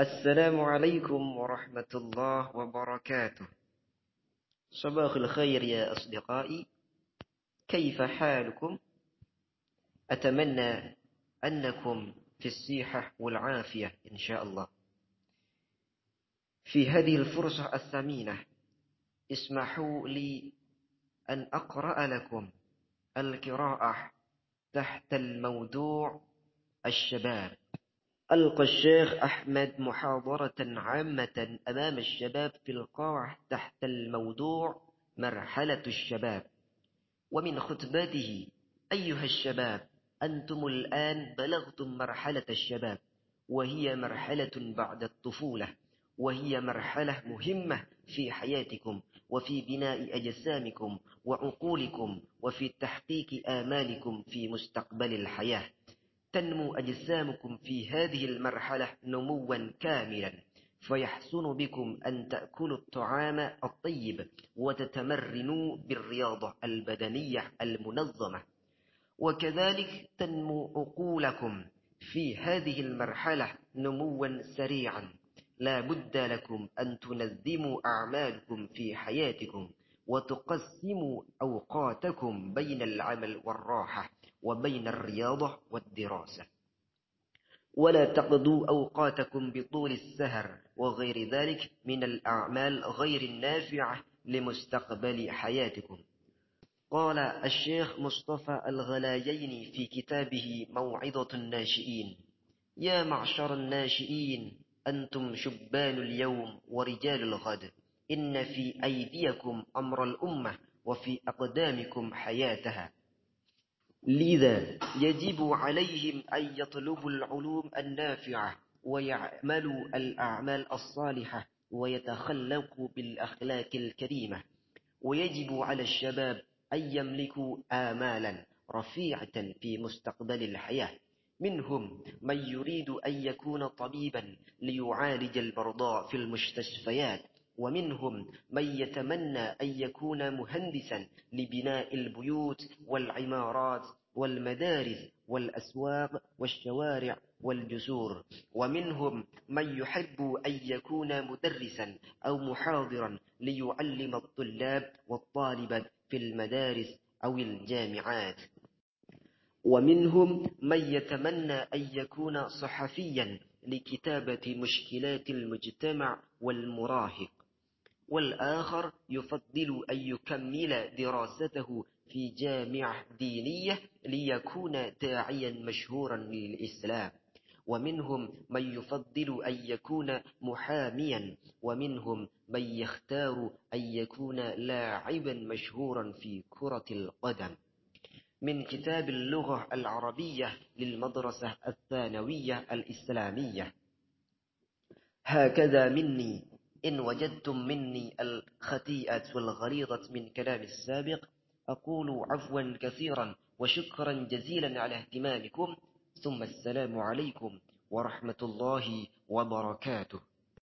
السلام عليكم ورحمة الله وبركاته. صباح الخير يا أصدقائي. كيف حالكم؟ أتمنى أنكم في الصحة والعافية إن شاء الله. في هذه الفرصة الثمينة اسمحوا لي أن أقرأ لكم القراءة تحت الموضوع الشباب. ألقى الشيخ أحمد محاضرة عامة أمام الشباب في القاعة تحت الموضوع مرحلة الشباب. ومن خطباته أيها الشباب أنتم الآن بلغتم مرحلة الشباب وهي مرحلة بعد الطفولة وهي مرحلة مهمة في حياتكم وفي بناء أجسامكم وعقولكم وفي تحقيق آمالكم في مستقبل الحياة. تنمو أجسامكم في هذه المرحلة نموا كاملا فيحسن بكم أن تأكلوا الطعام الطيب وتتمرنوا بالرياضة البدنية المنظمة. وكذلك تنمو عقولكم في هذه المرحلة نموا سريعا. لا بد لكم أن تنظموا أعمالكم في حياتكم وتقسموا أوقاتكم بين العمل والراحة. وبين الرياضة والدراسة. ولا تقضوا أوقاتكم بطول السهر وغير ذلك من الأعمال غير النافعة لمستقبل حياتكم. قال الشيخ مصطفى الغلايين في كتابه موعظة الناشئين يا معشر الناشئين أنتم شبان اليوم ورجال الغد. إن في أيديكم أمر الأمة وفي أقدامكم حياتها. لذا يجب عليهم أن يطلبوا العلوم النافعة ويعملوا الأعمال الصالحة ويتخلقوا بالأخلاق الكريمة. ويجب على الشباب أن يملكوا آمالا رفيعة في مستقبل الحياة. منهم من يريد أن يكون طبيبا ليعالج البرضاء في المستشفيات. ومنهم من يتمنى أن يكون مهندسا لبناء البيوت والعمارات والمدارس والأسواق والشوارع والجسور. ومنهم من يحب أن يكون مدرسا أو محاضرا ليعلم الطلاب والطالبات في المدارس أو الجامعات. ومنهم من يتمنى أن يكون صحفيا لكتابة مشكلات المجتمع والمراهق. والآخر يفضل أن يكمل دراسته في جامعة دينية ليكون داعيا مشهورا للإسلام. ومنهم من يفضل أن يكون محاميا ومنهم من يختار أن يكون لاعبا مشهورا في كرة القدم. من كتاب اللغة العربية للمدرسة الثانوية الإسلامية. هكذا مني. إن وجدتم مني الخطيئة والغليظة من كلام السابق أقول عفوا كثيرا وشكرا جزيلا على اهتمامكم ثم السلام عليكم ورحمة الله وبركاته.